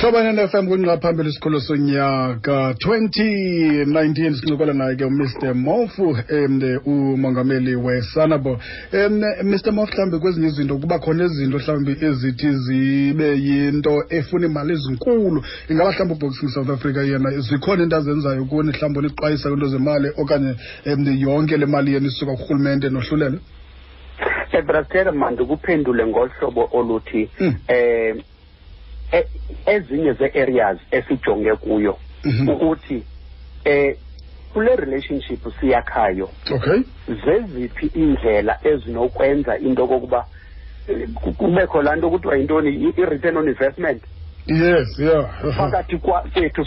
hlobane ne-fm phambili isikhulo sonyaka 2019 sincokola naye ke umr mofu um umongameli wesanabo. Um mr mofu mhlawumbi kwezinye izinto kuba khona izinto mhlawumbi ezithi zibe yinto efuna imali ezinkulu. Ingaba mhlawumbi uboxing south africa yena zikhona into azenzayo kuni mhlawumbi oniqwayisa kwinto zemali okanye um yonke le mali yena isuka kurhulumente nohlulelo ebrastera mandikuphendule kuphendule ngohlobo oluthi Mm. E- ezinye zee-areas esijonge kuyo Mhm. ukuthi eh kule relationship siyakhayo okay. zeziphi iindlela ezinokwenza into kokuba ku- kubekho laa nto kuthiwa yintoni i-return on investment? Yes yeah. Phakathi kwethu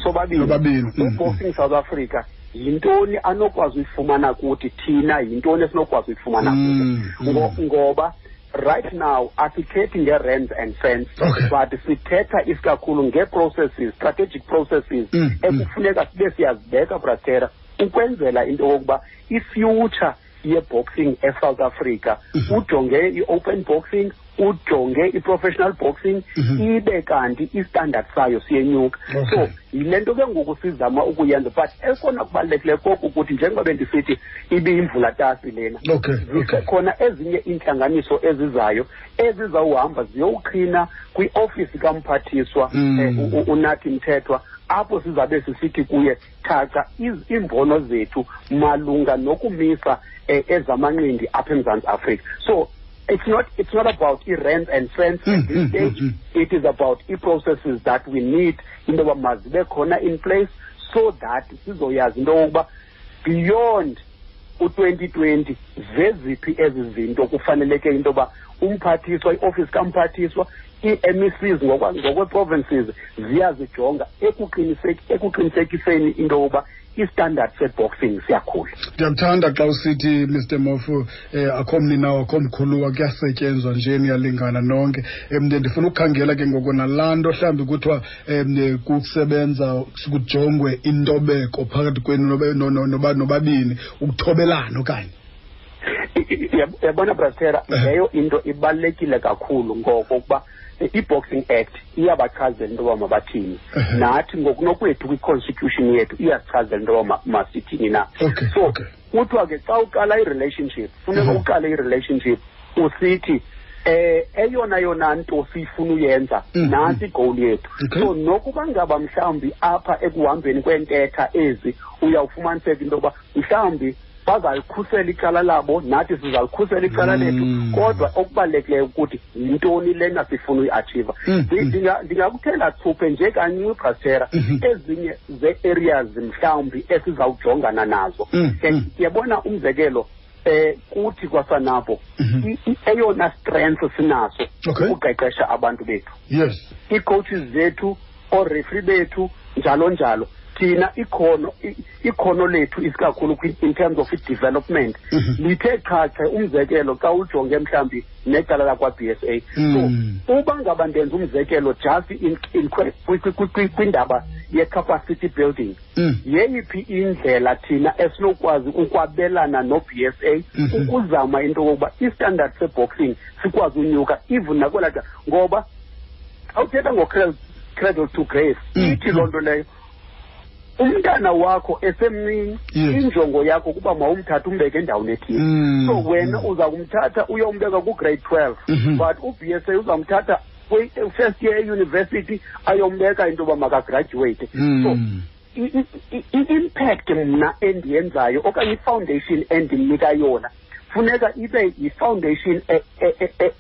mm, uboxing south africa yintoni anokwazi uyifumana kuthi thina yintoni esinokwazi uyifumana Mm, kubo Ngo- mm. ngoba right now asithethi nge-rands and cents Okay. but sithetha isikakhulu ngee-processes strategic processes Mm, ekufuneka sibe siyazibeka bratera ukwenzela into yokokuba ifuture yeboxing esouth africa Mhm. ujonge i-open boxing ujonge i-professional boxing Mhm. ibe kanti istandard sayo siyenyuka Okay. so yile nto ke ngoku sizama ukuyenza but ekona kubalulekileyo koku ukuthi njengoba bendisithi ibiyimvulatasi lena okay okay zisekhona ezinye iintlanganiso ezizayo ezizawuhamba ziyowuqhina kwiofisi kamphathiswa Mm. eh, unathi mthethwa apho sizabe sisithi kuye thaca iimbono zethu malunga nokumisa eh, ezamanqindi apha emzantsi afrika so it's not it's not about i-rents and cents Mm, at this mm, stage. mm, it is about i-processes that we need into yoba mazibe khona in place so that sizoyazi into yokuba beyond u-2020 zeziphi ezi zinto kufaneleke into yoba umphathiswa iofisi kamphathiswa ii-mecs ngokwe-provinces ziyazijonga ekuqinisek- ekuqinisekiseni into yokuba istandard seboxing siyakhula. Ndiyakuthanda xa usithi mr mofu eh akho mninawo akho mkhuluwa kuyasetyenzwa nje niyalingana nonke. Um ndifuna ukukhangela ke ngoku nalaa nto mhlawumbi kuthiwa um kusebenza kujongwe intobeko phakathi kwenu noba- no- no- noba- nobabini ukuthobelana okanye. I- i- yab- yabona brastera Eh. leyo into ibalulekile kakhulu ngokokuba i-boxing act iyabachazela into yoba mabathini Eh. nathi ngokunokwethu kwi-constitution yethu iyasichazela into yoba masithini na so kuthiwa ke xa uqala i-relationship funeka Mhm. uqale i-relationship usithi eh eyona yona nto siyifuna uyenza nasi igoal yethu so nokuba ngaba mhlawumbi apha ekuhambeni kwentetha ezi uyawufumaniseka into yoba mhlawumbi bazalikhusela icala labo nathi sizalikhusela icala Mm. lethu kodwa okubalulekileyo ukuthi yintoni lena sifuna uyiachiva Mm, mm. ndinga- ndingakuthela thuphe nje kancinci brastera Mhm. ezinye zee-areas mhlawumbi esizawujongana nazo Mm, Eh, mm. yabona umzekelo eh kuthi kwasanapho Mhm. i- eyona strength sinaso ukuqeqesha abantu bethu yes ii-coaches zethu oorefri bethu njalo njalo thina ikhono i- ikhono lethu isikakhulu kwi- in terms of i-development Mhm. lithe chache umzekelo xa ujonge mhlawumbi necala lakwa-b s a Mm. so uba ngaba ndenza umzekelo just in, in, kwi- kwi- kwi- kwi- kwindaba ye-capacity building Mm. yeyiphi indlela thina esinokwazi ukwabelana no-b s a Mhm. ukuzama into yokokuba istandard seboxing sikwazi unyuka even nakwela xa ngoba xa uthetha ngo-cradle to grave Mm, ithi mm. loo nto leyo umntana wakho esemncinci Yes. injongo yakho kuba mawumthatha umbeke endaweni ethile Mm, so wena mm. uza kumthatha uyombeka ku-grade twelve -hmm. but u-b s a uzamthatha first year eyunivesithi ayombeka into yoba makagraduate so Mm. i- i-impact mna endiyenzayo okanye i-foundation endimnika yona funeka ibe yi-foundation e- e- e-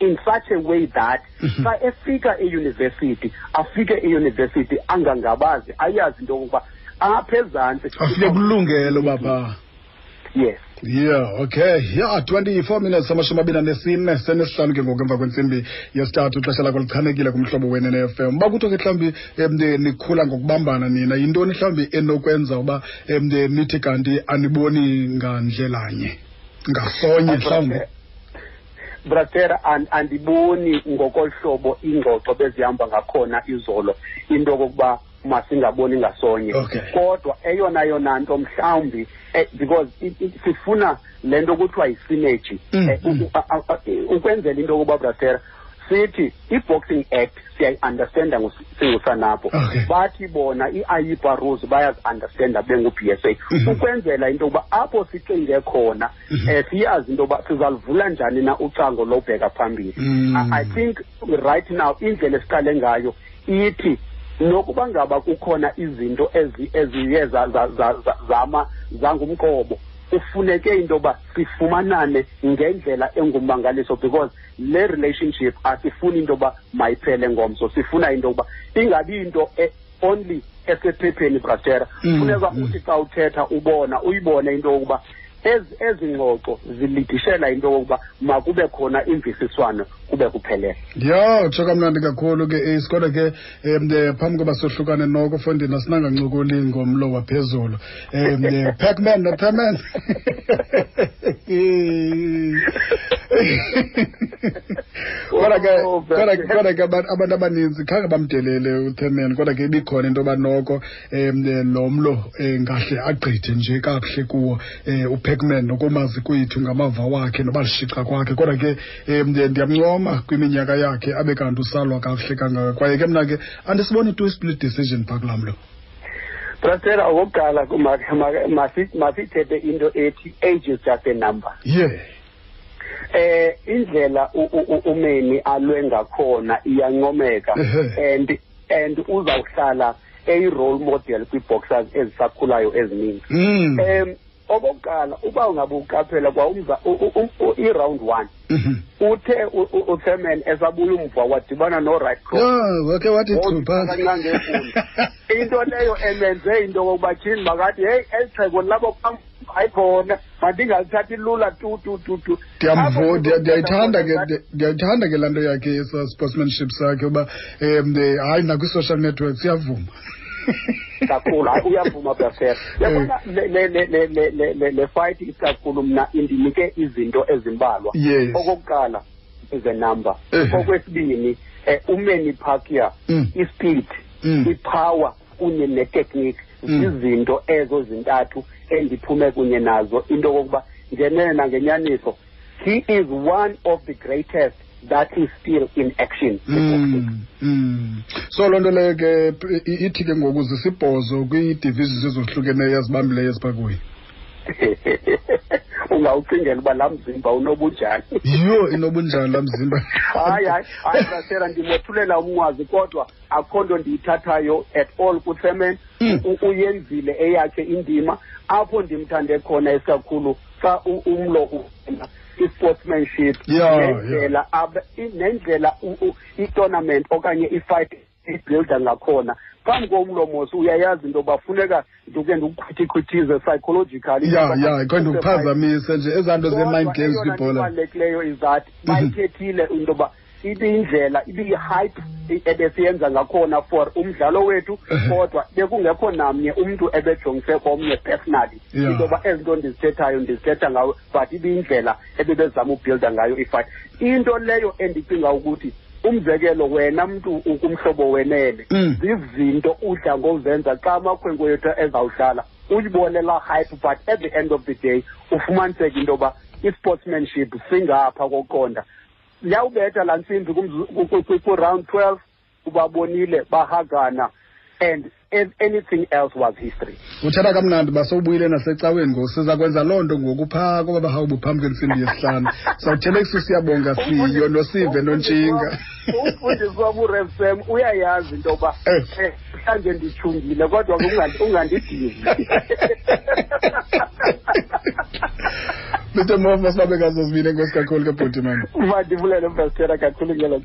in such a way that Mhm. xa efika eyunivesithi afike eyunivesithi angangabazi ayazi into yokokuba apha ezantsi afike kulungelo bapha yes. Yeah okay. Yeah 24 minutes amashumi abini anesine senesihlanu ke ngoku emva kwentsimbi yesithathu. Ixesha lakho lichanekile kumhlobo wene ne-fm uba kuthiwa ke mhlawumbi um nikhula ngokubambana nina yintoni mhlawumbi enokwenza uba um nithi kanti aniboni ngandlelanye? Ngasonye mhlawumbi bratera and- andiboni ngokolhlobo iingxoxo bezihamba ngakhona izolo into okokuba masingaboni ngasonye Okay. kodwa eyona yona nto mhlawumbi eh, because i- i- sifuna le nto kuthiwa yi-synergy Mm, Eh, u- mm. u- a- a- a- ukwenzela into yokuba bratera sithi i-boxing act siyayi-understanda singusanapho Okay. bathi bona i-aipa rules bayazi-understanda bengu-b s a Mhm. ukwenzela into yokuba apho sicinge khona um siyazi into yokuba sizaluvula njani na ucango lobheka phambili Mm. I, i think right now indlela esiqale ngayo ithi nokuba ngaba kukhona izinto eziye za- za- za- za- zama zangumqobo kufuneke into yoba sifumanane ngendlela engumangaliso because le relationship asifuni into yoba mayiphele ngomso sifuna into yokuba ingabi into e- only esephepheni brastera Mm, funeka mm. uthi xa uthetha ubona uyibone into yokuba ezi ngxoxo zilidishela into yokuba makube khona imvisiswano kube kuphelele. Ya utsho kamnandi kakhulu ke ace kodwa ke um phambi koba sohlukane noko fondini asinangancokoli ngomlo waphezulu. Um pacman nopacman kodwa ke Oh, kodwa ke- kodwa ke abantu abaninzi khange bamdelele uthemen kodwa ke ibikhona into yoba noko um lo mlo um ngahle agqithe nje kakuhle kuwo um upacman nokomazi kwethu ngamava wakhe nobalishixa kwakhe kodwa ke um ndiyamncoma kwiminyaka yakhe abe kanti usalwa kakuhle kangaka kwaye ke mna ke andisiboni tu split decision phaa kulaa mlo brastera okokuqala masithethe into ethi age is just a number ye eh indlela u- u- u- umeni alwe ngakhona iyancomeka Ehe. and and uzawuhlala eyi-role model kwii-boxers ezisakhulayo ezininzi Mm. um okokuqala uba ungabe uqaphela kwa umza- u- u- u- u- i-round one Mhm. uthe u- u- uthemen esabuya umva wadibana no-right cross ya wakhe wathi chu phantsi kancane ngefunda into leyo emenze into yokokuba tyhini makathi heyi eli xhego labo pam hayi khona mandingalithathi lula tu tu tu tu. Ndiyayithanda ke ndiyayithanda ke laa nto yakhe esa sportsmanship sakhe uba um hayi nakwi-social networks siyavuma kakhulu hayi uyavuma brasera yabona le- le fight isikakhulu mna indinike izinto ezimbalwa. Okokuqala is a number. Okwesibini um umeni pacquier Mm. ispeed Mm. ipower kunye netechnique Mm. zizinto ezo zintathu endiphume kunye nazo into yokokuba ngenene nangenyaniso he is one of the greatest that is still in action Mm, mm. so loo nto leyo ke p- i- ithi ke ngoku zisibhozo kwii-divisions ezohlukeneyo ezibambileyo eziphaa kuyo ungawucingela uba laa mzimba unobunjani? Yiyo inobunjani laa mzimba? Hayi hayi hayi brasera ndimothulela umnqwazi kodwa akho nto ndiyithathayo at all kusemen Mm. U- uyenzile eyakhe indima. Apho ndimthande khona esikakhulu xa u- umlo uvela i-sportsmanship Yeah, nendlela abe- i- nendlela u- u- i-tournament okanye i-fight ibuilda ngakhona. Phambi komlomosi uyayazi into yoba funeka ndike ndikukhwithikhwithize psychologically. Ya ya kho ndikuphazamise nje ezaa nto ze-mind Kodwa games eyona nto kwibhola ibalulekileyo is that bayithethile into yoba ibiyindlela ibiyi-hype ebesiyenza ngakhona for umdlalo wethu Ehe. kodwa bekungekho namnye umntu ebejongise komnye personally. Yeah. into yoba ezi nto ndizithethayo ndizithetha ngayo but ibiyindlela ebebezama ubhilda ngayo ifight. Into leyo endicinga ukuthi umzekelo wena mntu ukumhlobo wenene Mm. zizinto udla ngozenza xa amakhwenkwe yethu ezawudlala uyibone laa hype but at the end of the day ufumaniseke into yoba i-sportsmanship singapha koqonda liyawubetha laa ntsimbi kumzu- ku- ku- ku- ku-round twelve ubabonile bahagana and an- anything else was history. Uthatha kamnandi basowubuyile nasecaweni ngoku. Siza kwenza loo nto ngoku phaa koba bahawubu phambi kwentsimbi yesihlanu. Sawuthelekisa siyabonga siyo nosive nontshinga. Umfundisi wam urefsam uyayazi into yoba Eh. eh, mhlanje nditshungile kodwa ke ungandidizi mr mr. Sibabe ngazo zibini enkosi kakhulu ke bhuti mani mandivulele kakhulu ngelo